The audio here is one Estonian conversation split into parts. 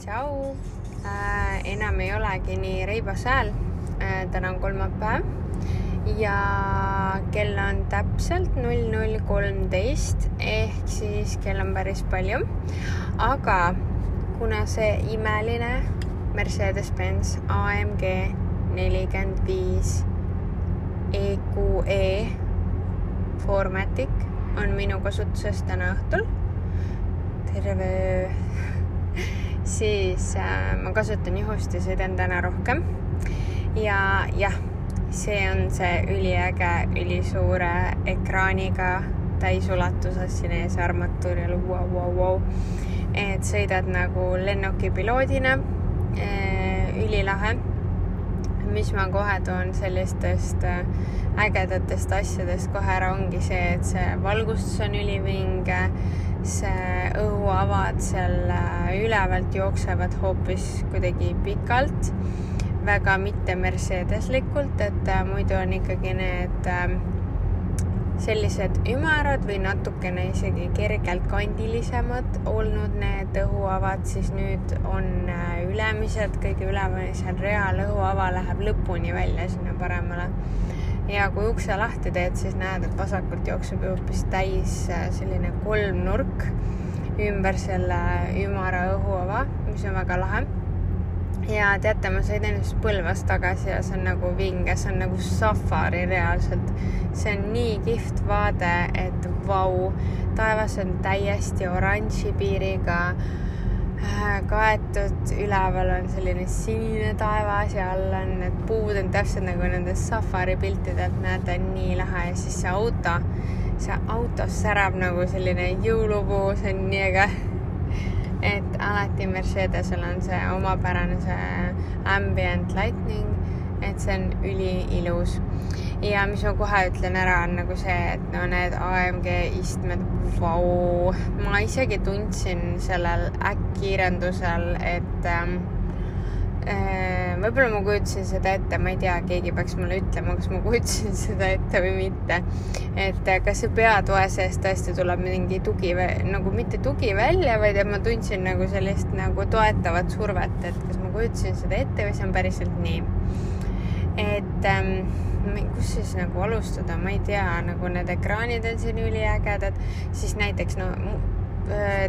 tšau äh,. enam ei olegi nii reibas hääl äh,. täna on kolmapäev ja kell on täpselt null null kolmteist ehk siis kell on päris palju. aga kuna see imeline Mercedes-Benz AMG nelikümmend viis EQE Formatic on minu kasutuses täna õhtul. terve öö siis äh, ma kasutan juhust ja sõidan täna rohkem. ja jah, see on see üliäge, ülisuure ekraaniga täisulatuses siin ees armatuuril, vau, vau, vau. et sõidad nagu lennukipiloodina äh,, ülilahe. mis ma kohe toon sellistest äh, ägedatest asjadest kohe ära, ongi see, et see valgustus on ülivinge see õhuavad seal äh, ülevalt jooksevad hoopis kuidagi pikalt, väga mitte Mercedeslikult, et äh, muidu on ikkagi need äh, sellised ümarad või natukene isegi kergelt kandilisemad olnud need õhuavad, siis nüüd on ülemised, kõige ülemisel real õhuava läheb lõpuni välja sinna paremale ja kui ukse lahti teed, siis näed, et vasakult jookseb hoopis täis äh, selline kolmnurk ümber selle ümara õhuava, mis on väga lahe. ja teate, ma sõidan just Põlvast tagasi ja see on nagu vinge, see on nagu safari reaalselt. see on nii kihvt vaade, et vau, taevas on täiesti oranži piiriga kaetud, üleval on selline sinine taevas ja all on need puud on täpselt nagu nendest safari piltidelt, näete, nii lahe ja siis see auto, see autos särab nagu selline jõulupuu, see on nii äge. et alati Mercedesel on see omapärane see ambient lightning, et see on üliilus ja mis ma kohe ütlen ära, on nagu see, et no need AMG istmed, vau, ma isegi tundsin sellel äkkkiirendusel, et ähm, äh, võib-olla ma kujutasin seda ette, ma ei tea, keegi peaks mulle ütlema, kas ma kujutasin seda ette või mitte. et äh, kas see peatoe seest tõesti tuleb mingi tugi või nagu mitte tugi välja, vaid et ma tundsin nagu sellist nagu toetavat survet, et kas ma kujutasin seda ette või see on päriselt nii. et ähm, kus siis nagu alustada, ma ei tea, nagu need ekraanid on siin üliägedad, siis näiteks no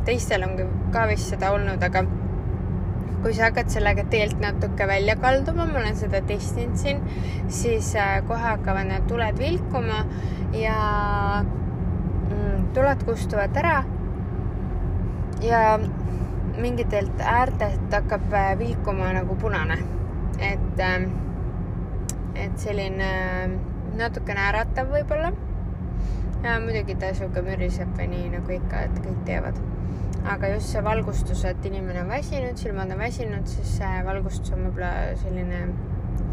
teistel on ka vist seda olnud, aga kui sa hakkad sellega teelt natuke välja kalduma, ma olen seda testinud siin, siis äh, kohe hakkavad need tuled vilkuma ja mm, tuled kustuvad ära. ja mingitelt äärtelt hakkab äh, vilkuma nagu punane, et äh, et selline natukene äratav võib-olla. ja muidugi ta sihuke müriseb või nii nagu ikka, et kõik teevad. aga just see valgustus, et inimene on väsinud, silmad on väsinud, siis see valgustus on võib-olla selline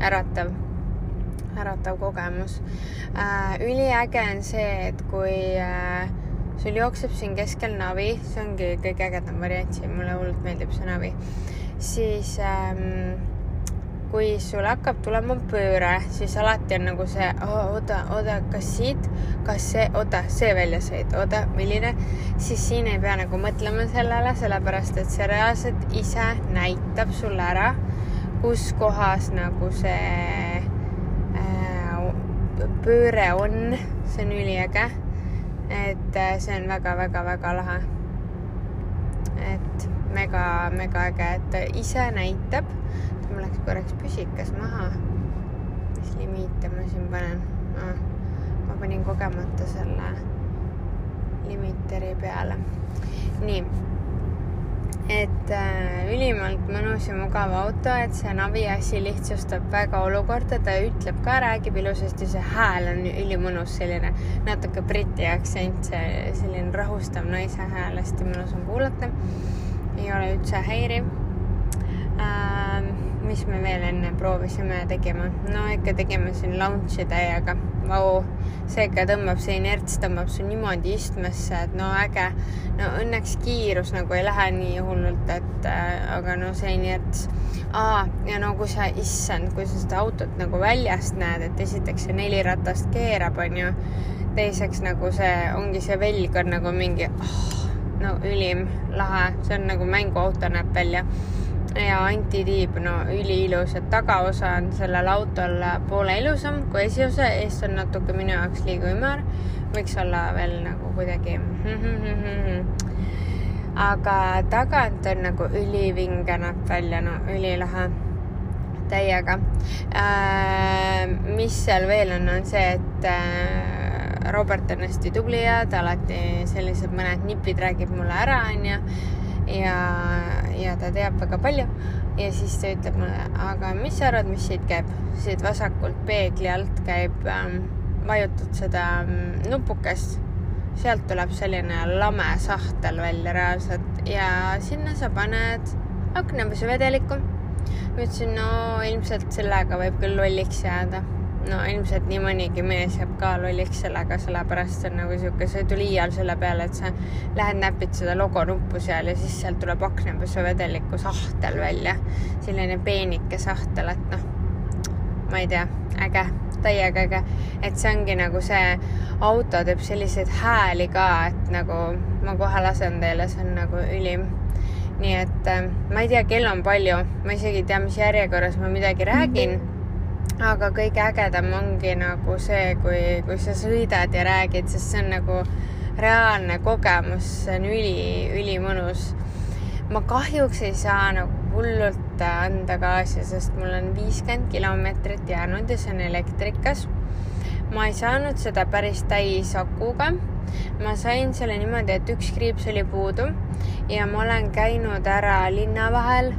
äratav, äratav kogemus äh,. üliäge on see, et kui äh, sul jookseb siin keskel navi, see ongi kõige ägedam variant siin, mulle hullult meeldib see navi, siis ähm, kui sul hakkab tulema pööre, siis alati on nagu see oh,, oota, oota, kas siit, kas see, oota, see väljasõit, oota, milline, siis siin ei pea nagu mõtlema sellele, sellepärast et see reaalselt ise näitab sulle ära, kus kohas nagu see äh, pööre on, see on üliäge. et äh, see on väga-väga-väga lahe. et mega, mega äge, et ise näitab mul läks korraks püsikas maha. mis limiite ma siin panen ah,? ma panin kogemata selle limiteri peale. nii, et äh, ülimalt mõnus ja mugav auto, et see navi asi lihtsustab väga olukorda, ta ütleb ka, räägib ilusasti, see hääl on ülimõnus, selline natuke briti aktsent, see selline rahustav naise hääl, hästi mõnus on kuulata. ei ole üldse häiriv ähm, mis me veel enne proovisime tegema? no ikka tegime siin launch'i täiega. Vau, see ikka tõmbab, see inerts tõmbab su niimoodi istmesse, et no äge. no õnneks kiirus nagu ei lähe nii hullult, et äh, aga no see inerts. aa, ja no kui sa, issand, kui sa seda autot nagu väljast näed, et esiteks see neli ratast keerab, onju. teiseks nagu see, ongi see velg on nagu mingi oh, no ülim, lahe, see on nagu mänguauto näeb välja ja antitiib, no üliilus, et tagaosa on sellel autol poole ilusam kui esiosa, eest on natuke minu jaoks liiga ümar. võiks olla veel nagu kuidagi aga tagant on nagu ülivinge näeb välja, no ülilahe täiega äh,. mis seal veel on, on see, et äh, Robert on hästi tubli ja ta alati sellised mõned nipid räägib mulle ära, onju. ja, ja ta teab väga palju ja siis ta ütleb mulle, aga mis sa arvad, mis siit käib? siit vasakult peegli alt käib ähm,, vajutad seda ähm, nupukest, sealt tuleb selline lame sahtel välja reaalselt ja sinna sa paned aknapesuvedelikku ma ütlesin, no ilmselt sellega võib küll lolliks jääda. No ilmselt nii mõnigi mees jääb ka lolliks sellega, sellepärast on nagu sihuke, sa ei tule iial selle peale, et sa lähed näpid seda logo nuppu seal ja siis sealt tuleb aknapesuvedeliku sahtel välja. selline peenike sahtel, et noh, ma ei tea, äge, täiega äge. et see ongi nagu see, auto teeb selliseid hääli ka, et nagu ma kohe lasen teile, see on nagu ülim nii et äh, ma ei tea, kell on palju, ma isegi ei tea, mis järjekorras ma midagi räägin. Aga kõige ägedam ongi nagu see, kui, kui sa sõidad ja räägid, sest see on nagu reaalne kogemus, see on üli, ülimõnus. ma kahjuks ei saa nagu hullult anda gaasi, sest mul on viiskümmend kilomeetrit jäänud ja see on elektrikas. ma ei saanud seda päris täis akuga ma sain selle niimoodi, et üks kriips oli puudu ja ma olen käinud ära linna vahel.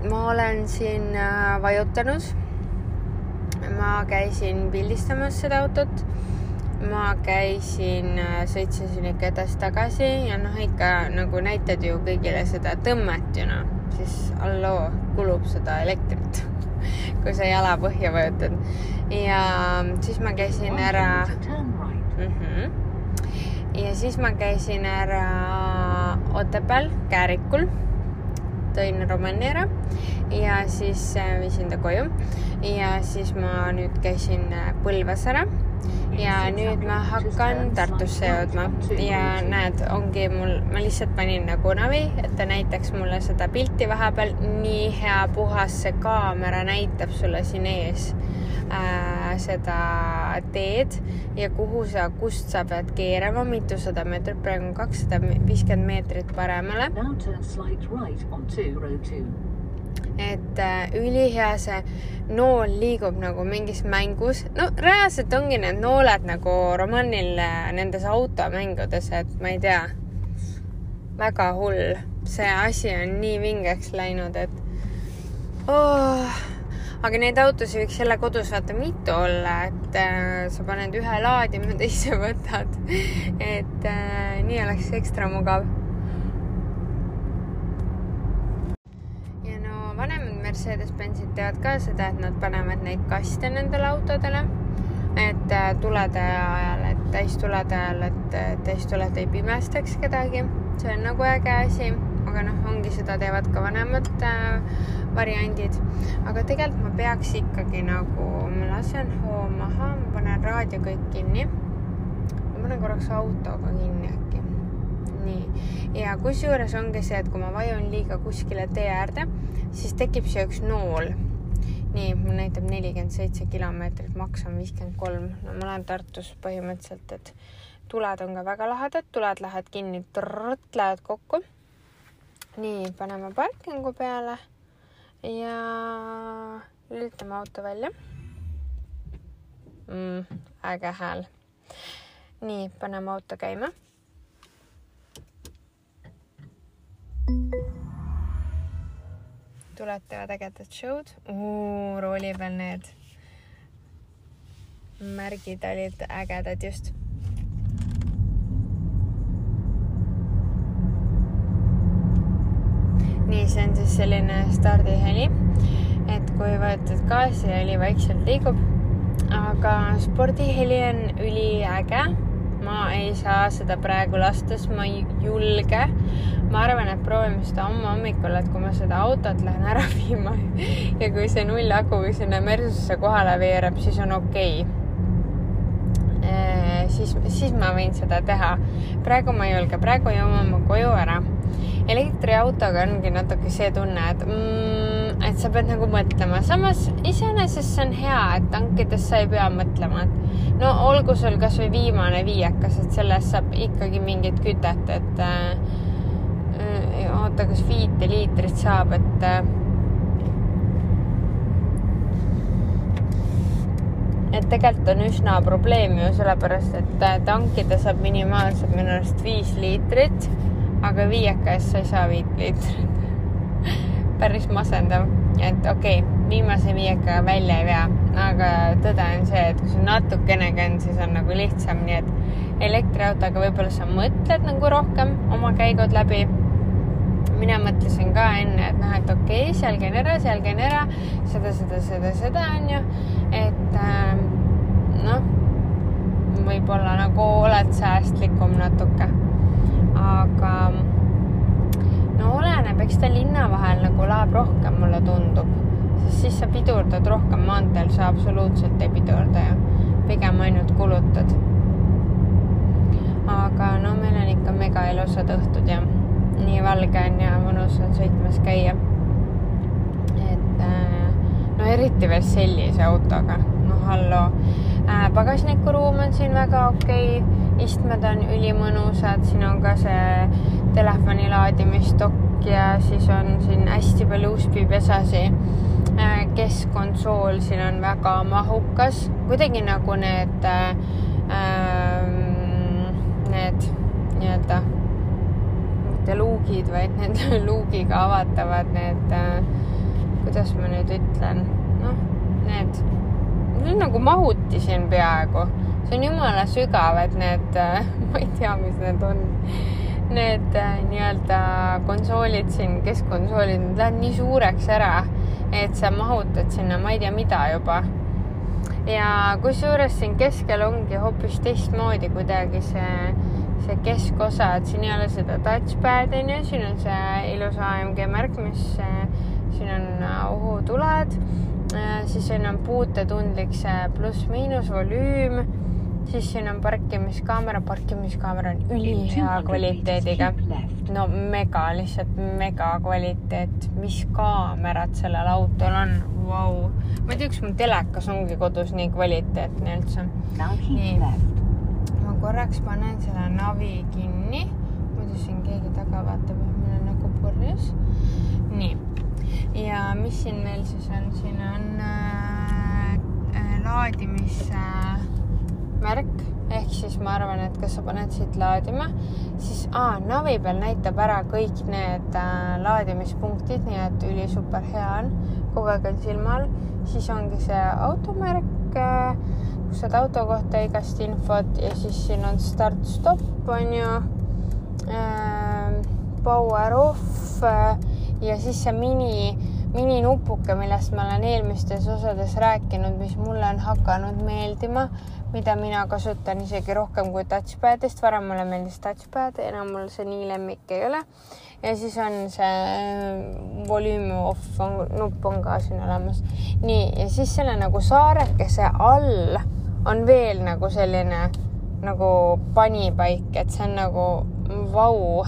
Mm, ma olen siin äh, vajutanud. ma käisin pildistamas seda autot. ma käisin, äh, sõitsin siin ikka edasi-tagasi ja noh, ikka nagu näitad ju kõigile seda tõmmet ju noh, siis halloo, kulub seda elektrit kui sa jala põhja vajutad. ja siis ma käisin ära mm. -hmm. ja siis ma käisin ära Otepääl, Käärikul, tõin ära ja siis äh, viisin ta koju. Ja siis ma nüüd käisin äh, Põlvas ära. Ja nüüd ma hakkan Tartusse jõudma. Ja näed, ongi mul, ma lihtsalt panin nagu navi, et ta näitaks mulle seda pilti vahepeal, nii hea puhas see kaamera näitab sulle siin ees äh, seda teed ja kuhu sa, kust sa pead keerama, mitusada meetrit, praegu on kakssada viiskümmend meetrit paremale. Et äh, ülihea see nool liigub nagu mingis mängus. no reaalselt ongi need nooled nagu romaanil äh, nendes automängudes, et ma ei tea, väga hull. see asi on nii vingeks läinud, et oh. Aga neid autosid võiks jälle kodus vaata mitu olla, et äh, sa paned ühe laadima, teise võtad. et äh, nii oleks ekstra mugav Mercedes-Benzid teevad ka seda, et nad panevad neid kaste nendele autodele, et äh, tulede ajal, et täistulede ajal, et täistuled ei pimestaks kedagi. see on nagu äge asi, aga noh, ongi seda teevad ka vanemad äh, variandid. aga tegelikult ma peaks ikkagi nagu, ma lasen hoo maha, ma panen raadio kõik kinni. ma panen korraks autoga kinni äkki nii, ja kusjuures ongi see, et kui ma vajun liiga kuskile tee äärde, siis tekib siia üks nool. nii, mul näitab nelikümmend seitse kilomeetrit, maks on viiskümmend kolm. no ma olen Tartus põhimõtteliselt, et tuled on ka väga lahedad, tuled lähevad kinni, lähevad kokku. nii, paneme parkingu peale ja lülitame auto välja mm,. äge hääl. nii, paneme auto käima tuled teevad ägedat show'd. rooli peal need märgid olid ägedad just. nii, see on siis selline stardiheli, et kui võetad gaasi ja õli vaikselt liigub. aga spordiheli on üliäge ma ei saa seda praegu lasta, sest ma ei julge. ma arvan, et proovime seda homme hommikul, et kui ma seda autot lähen ära viima ja kui see null akuga sinna Mersusesse kohale veereb, siis on okei okay. siis, siis ma võin seda teha. praegu ma ei julge, praegu jõuame koju ära. Elektriautoga ongi natuke see tunne, et mm, et sa pead nagu mõtlema, samas iseenesest see on hea, et tankides sa ei pea mõtlema, et no olgu sul kasvõi viimane viiekas, et sellest saab ikkagi mingit kütet, et äh, oota, kas viite liitrit saab, et äh, et tegelikult on üsna probleem ju sellepärast, et äh, tankida saab minimaalselt minu arust viis liitrit, aga viieka eest sa ei saa viit liitrit. Päris masendav, et okei okay,, viimase viiekaga välja ei vea, aga tõde on see, et kui sul natukenegi on, siis on nagu lihtsam, nii et elektriautoga võib-olla sa mõtled nagu rohkem oma käigud läbi. Mina mõtlesin ka enne, et noh, et okei okay,, seal käin ära, seal käin ära, seda, seda, seda, seda onju, et äh, noh, võib-olla nagu oled säästlikum natuke, aga eks ta linna vahel nagu läheb rohkem, mulle tundub, sest siis sa pidurdad rohkem, maanteel sa absoluutselt ei pidurda ju, pigem ainult kulutad. aga no meil on ikka mega ilusad õhtud ja nii valge on ja mõnus on sõitmas käia. et äh, no eriti veel sellise autoga, noh halloo äh,. pagasnikuruum on siin väga okei okay., istmed on ülimõnusad, siin on ka see telefoni laadimistokk ja siis on siin hästi palju USB-pesasi äh,. keskkonsool siin on väga mahukas, kuidagi nagu need äh,, need nii-öelda mitte luugid, vaid need luugiga avatavad need äh,, kuidas ma nüüd ütlen, noh, need, need on nagu mahuti siin peaaegu. see on jumala sügav, et need äh,, ma ei tea, mis need on, need äh, nii-öelda konsoolid siin, keskkonsoolid, need lähevad nii suureks ära, et sa mahutad sinna, ma ei tea, mida juba. Ja kusjuures siin keskel ongi hoopis teistmoodi kuidagi see see keskosa, et siin ei ole seda touchpad'i onju, siin on see ilus AMG märk, mis siin on ohutuled, siis siin on puutetundlik see pluss-miinus volüüm, siis siin on parkimiskaamera, parkimiskaamera on ülihea kvaliteediga. no mega, lihtsalt mega kvaliteet, mis kaamerad sellel autol on, vau. ma ei tea, kas mul telekas ongi kodus nii kvaliteetne üldse. nii. korraks panen selle navi kinni, muidu siin keegi taga vaatab, et mul on nagu purjus. nii, ja mis siin veel siis on, siin on äh, äh, laadimismärk äh, ehk siis ma arvan, et kas sa paned siit laadima, siis aa, navi peal näitab ära kõik need äh, laadimispunktid, nii et ülisuper hea on, kogu aeg on silma all, siis ongi see automärk äh, kus saad auto kohta igast infot ja siis siin on start-stopp on ju. Äh,, power off äh, ja siis see mini, mininupuke, millest ma olen eelmistes osades rääkinud, mis mulle on hakanud meeldima, mida mina kasutan isegi rohkem kui touchpad'ist, varem mulle meeldis touchpad, enam mul see nii lemmik ei ole. ja siis on see äh, volüümi off on, nupp on ka siin olemas. nii, ja siis selle nagu saarekese all on veel nagu selline nagu panipaik, et see on nagu vau.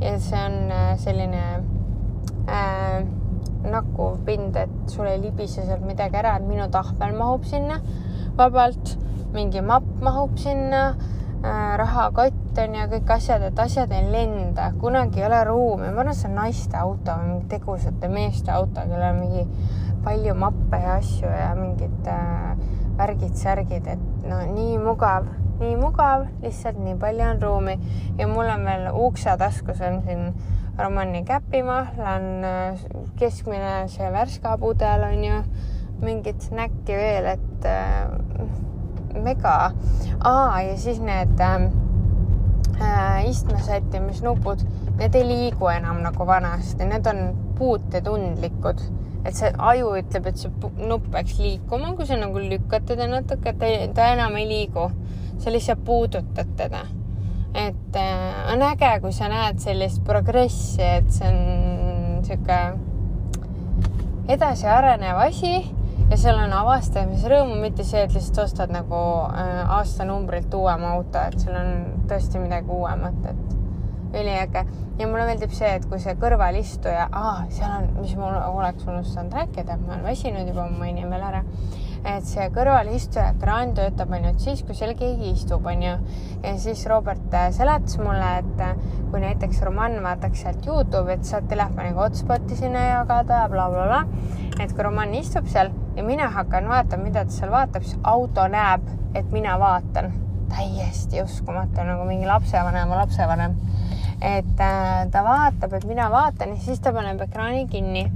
ja see on äh, selline äh, nakkuv pind, et sul ei libise sealt midagi ära, et minu tahvel mahub sinna vabalt, mingi mapp mahub sinna äh,, rahakott on ja kõik asjad, et asjad ei lenda, kunagi ei ole ruumi. ma arvan, et see on naiste auto või mingi tegusate meeste auto, kellel on mingi palju mappe ja asju ja mingid äh, värgid-särgid, et no nii mugav, nii mugav, lihtsalt nii palju on ruumi. Ja mul on veel ukse taskus on siin Romani käpimahl, on äh, keskmine see värskapudel on ju, mingit snäkki veel, et äh, mega. aa, ja siis need ähm, äh, istme sättimisnupud, need ei liigu enam nagu vanasti, need on puutetundlikud et see aju ütleb, et see nupp peaks liikuma, kui sa nagu lükkad teda natuke, ta, ta enam ei liigu. sa lihtsalt puudutad teda. et äh, on äge, kui sa näed sellist progressi, et see on sihuke edasiarenev asi ja seal on avastamisrõõmu, mitte see, et lihtsalt ostad nagu äh, aastanumbrilt uuema auto, et seal on tõesti midagi uuemat, et üliäge ja mulle meeldib see, et kui see kõrvalistuja, seal on, mis mul oleks unustanud rääkida, ma olen väsinud juba, ma mainin veel ära et see kõrvalistuja ekraan töötab ainult siis, kui seal keegi istub, onju. ja siis Robert äh, seletas mulle, et äh, kui näiteks Roman vaataks sealt Youtube'i, et saad telefoniga hotspot'i sinna jagada ja blablabla bla, bla. et kui Roman istub seal ja mina hakkan vaatama, mida ta seal vaatab, siis auto näeb, et mina vaatan. täiesti uskumatu, nagu mingi lapsevanema lapsevanem. et äh, ta vaatab, et mina vaatan ja siis ta paneb ekraani kinni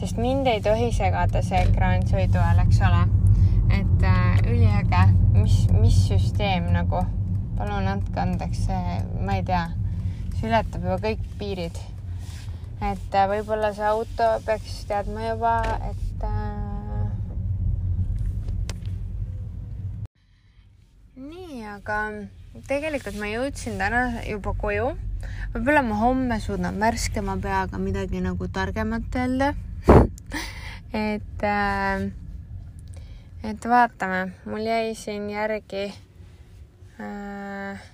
sest mind ei tohi segada see ekraan sõidu ajal, eks ole. et äh, üliäge, mis, mis süsteem nagu, palun andke andeks, ma ei tea, see ületab juba kõik piirid. et äh, võib-olla see auto peaks teadma juba, et äh... nii, aga tegelikult ma jõudsin täna juba koju. võib-olla ma homme suudan värskema peaga midagi nagu targemat öelda et äh,, et vaatame, mul jäi siin järgi äh,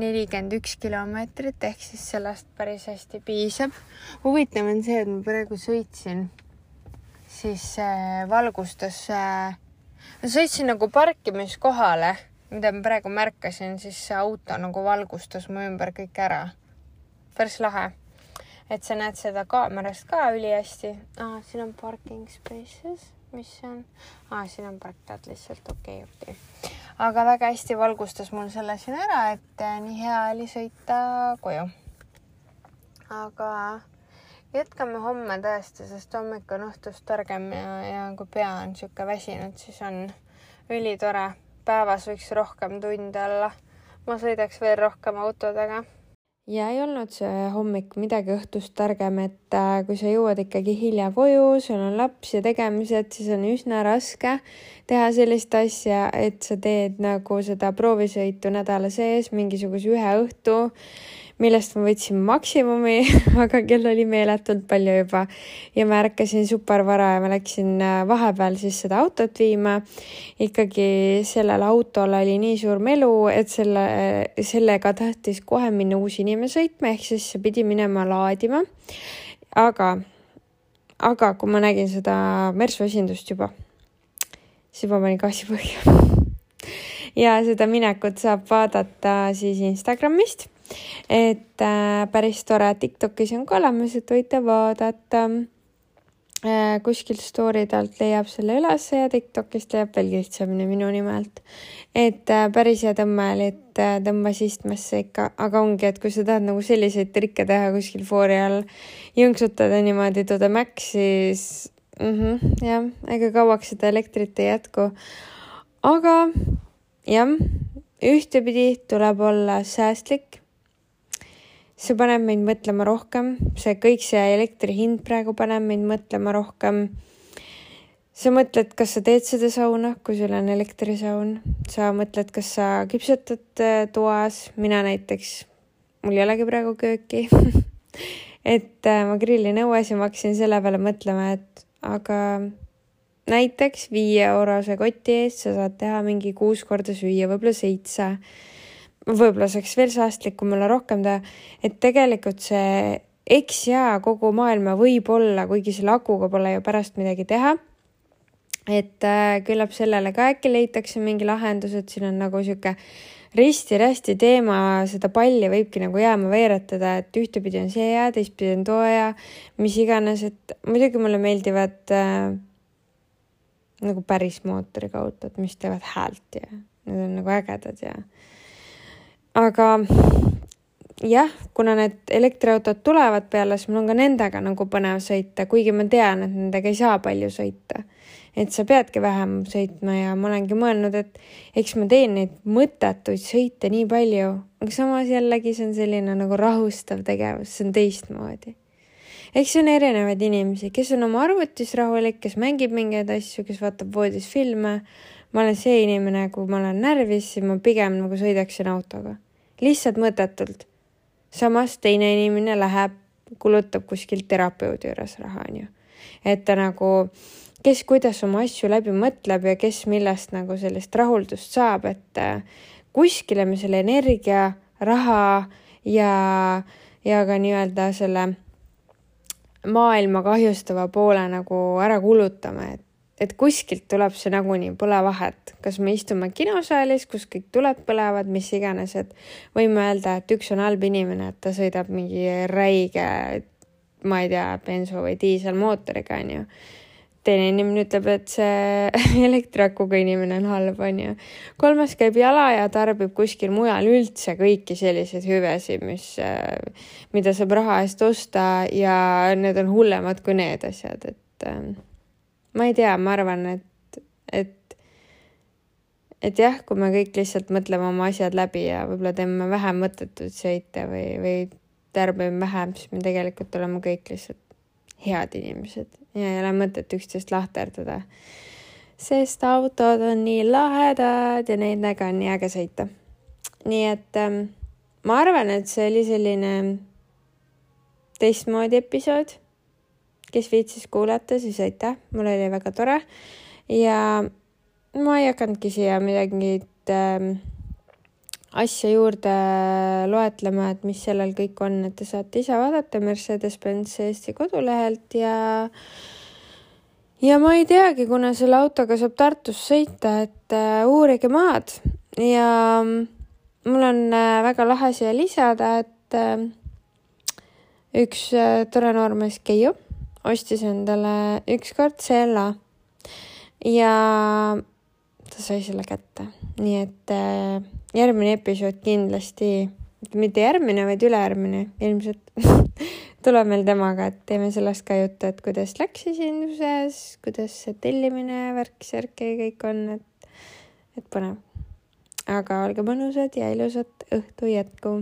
nelikümmend üks kilomeetrit ehk siis sellest päris hästi piisab. huvitav on see, et ma praegu sõitsin, siis äh, valgustas äh,, sõitsin nagu parkimiskohale, mida ma praegu märkasin, siis see auto nagu valgustas mu ümber kõik ära. päris lahe et sa näed seda kaamerast ka ülihästi ah,. siin on parking spaces, mis see on ah,? siin on parktad lihtsalt, okei okay,, okei okay.. aga väga hästi valgustas mul selle siin ära, et eh, nii hea oli sõita koju. aga jätkame homme tõesti, sest hommik on õhtust targem ja, ja kui pea on niisugune väsinud, siis on ülitore. Päevas võiks rohkem tunde olla. ma sõidaks veel rohkem autodega ja ei olnud see hommik midagi õhtust targem, et äh, kui sa jõuad ikkagi hilja koju, sul on laps ja tegemised, siis on üsna raske teha sellist asja, et sa teed nagu seda proovisõitu nädala sees mingisuguse ühe õhtu millest ma võtsin maksimumi aga kell oli meeletult palju juba ja ma ärkasin super vara ja ma läksin äh, vahepeal siis seda autot viima. ikkagi sellel autol oli nii suur melu, et selle, sellega tahtis kohe minna uus inimene sõitma, ehk siis see pidi minema laadima. aga, aga kui ma nägin seda Mersu esindust juba, siis ma panin gaasi põhja ja seda minekut saab vaadata siis Instagramist et äh, päris tore, Tiktokis on ka olemas, et võite vaadata äh,. kuskilt story talt leiab selle ülesse ja Tiktokist leiab veel lihtsamini minu nime alt. et äh, päris hea tõmme oli, et tõmbas istmesse ikka, aga ongi, et kui sa tahad nagu selliseid trikke teha kuskil foori all, jõnksutada niimoodi to the max, siis mm -hmm, jah, ega kauaks seda elektrit ei jätku. aga jah, ühtepidi tuleb olla säästlik see paneb meid mõtlema rohkem, see kõik see elektri hind praegu paneb meid mõtlema rohkem. sa mõtled, kas sa teed seda sauna, kui sul on elektrisaun, sa mõtled, kas sa küpsetad äh, toas, mina näiteks, mul ei olegi praegu kööki. Et äh, ma grillin õues ja ma hakkasin selle peale mõtlema, et aga näiteks viie eurose koti eest sa saad teha mingi kuus korda süüa, võib-olla seitse võib-olla saaks veel säästlikum olla, rohkem teha, et tegelikult see eks jaa, kogu maailma võib olla, kuigi selle akuga pole ju pärast midagi teha. et äh, küllap sellele ka äkki leitakse mingi lahendus, et siin on nagu sihuke risti-rästi teema, seda palli võibki nagu jääma veeretada, et ühtepidi on see hea, teistpidi on too hea, mis iganes, et muidugi mulle meeldivad äh, nagu päris mootoriga autod, mis teevad häält ja need on nagu ägedad ja aga jah, kuna need elektriautod tulevad peale, siis mul on ka nendega nagu põnev sõita, kuigi ma tean, et nendega ei saa palju sõita. et sa peadki vähem sõitma ja ma olengi mõelnud, et eks ma teen neid mõttetuid sõite nii palju, aga samas jällegi see on selline nagu rahustav tegevus, see on teistmoodi. eks on erinevaid inimesi, kes on oma arvutis rahulik, kes mängib mingeid asju, kes vaatab voodis filme. ma olen see inimene, kui ma olen närvis, siis ma pigem nagu sõidaksin autoga lihtsalt mõttetult. samas teine inimene läheb, kulutab kuskil terapeudi juures raha, onju. et ta nagu, kes kuidas oma asju läbi mõtleb ja kes millest nagu sellist rahuldust saab, et äh, kuskile me selle energia, raha ja, ja ka nii-öelda selle maailma kahjustava poole nagu ära kulutama, et, et kuskilt tuleb see nagunii, pole vahet, kas me istume kinosaalis, kus kõik tuled põlevad, mis iganes, et võime öelda, et üks on halb inimene, et ta sõidab mingi räige, ma ei tea, bensu või diiselmootoriga, onju teine inimene ütleb, et see elektriakuga inimene on halb, onju. kolmas käib jala ja tarbib kuskil mujal üldse kõiki selliseid hüvesid, mis, mida saab raha eest osta ja need on hullemad kui need asjad, et äh, ma ei tea, ma arvan, et, et, et jah, kui me kõik lihtsalt mõtleme oma asjad läbi ja võib-olla teeme vähem mõttetuid sõite või, või tarbime vähem, siis me tegelikult oleme kõik lihtsalt head inimesed ja ei ole mõtet üksteist lahterdada. sest autod on nii lahedad ja nendega on nii äge sõita. nii et ähm, ma arvan, et see oli selline teistmoodi episood. Kes viitsis kuulata, siis aitäh, mul oli väga tore. Ja ma ei hakanudki siia midagi ähm, asja juurde loetlema, et mis sellel kõik on, et te saate ise vaadata Mercedes-Benz Eesti kodulehelt ja ja ma ei teagi, kuna selle autoga saab Tartus sõita, et uh, uurige maad. Ja mul on uh, väga lahe siia lisada, et uh, üks uh, tore noormees Keiu ostis endale ükskord CLA ja ta sai selle kätte, nii et äh, järgmine episood kindlasti, mitte järgmine, vaid ülejärgmine ilmselt tuleb meil temaga, et teeme sellest ka juttu, et kuidas läks esinduses, kuidas see tellimine, värk-särk ja kõik on, et, et põnev. aga olge mõnusad ja ilusat õhtu jätku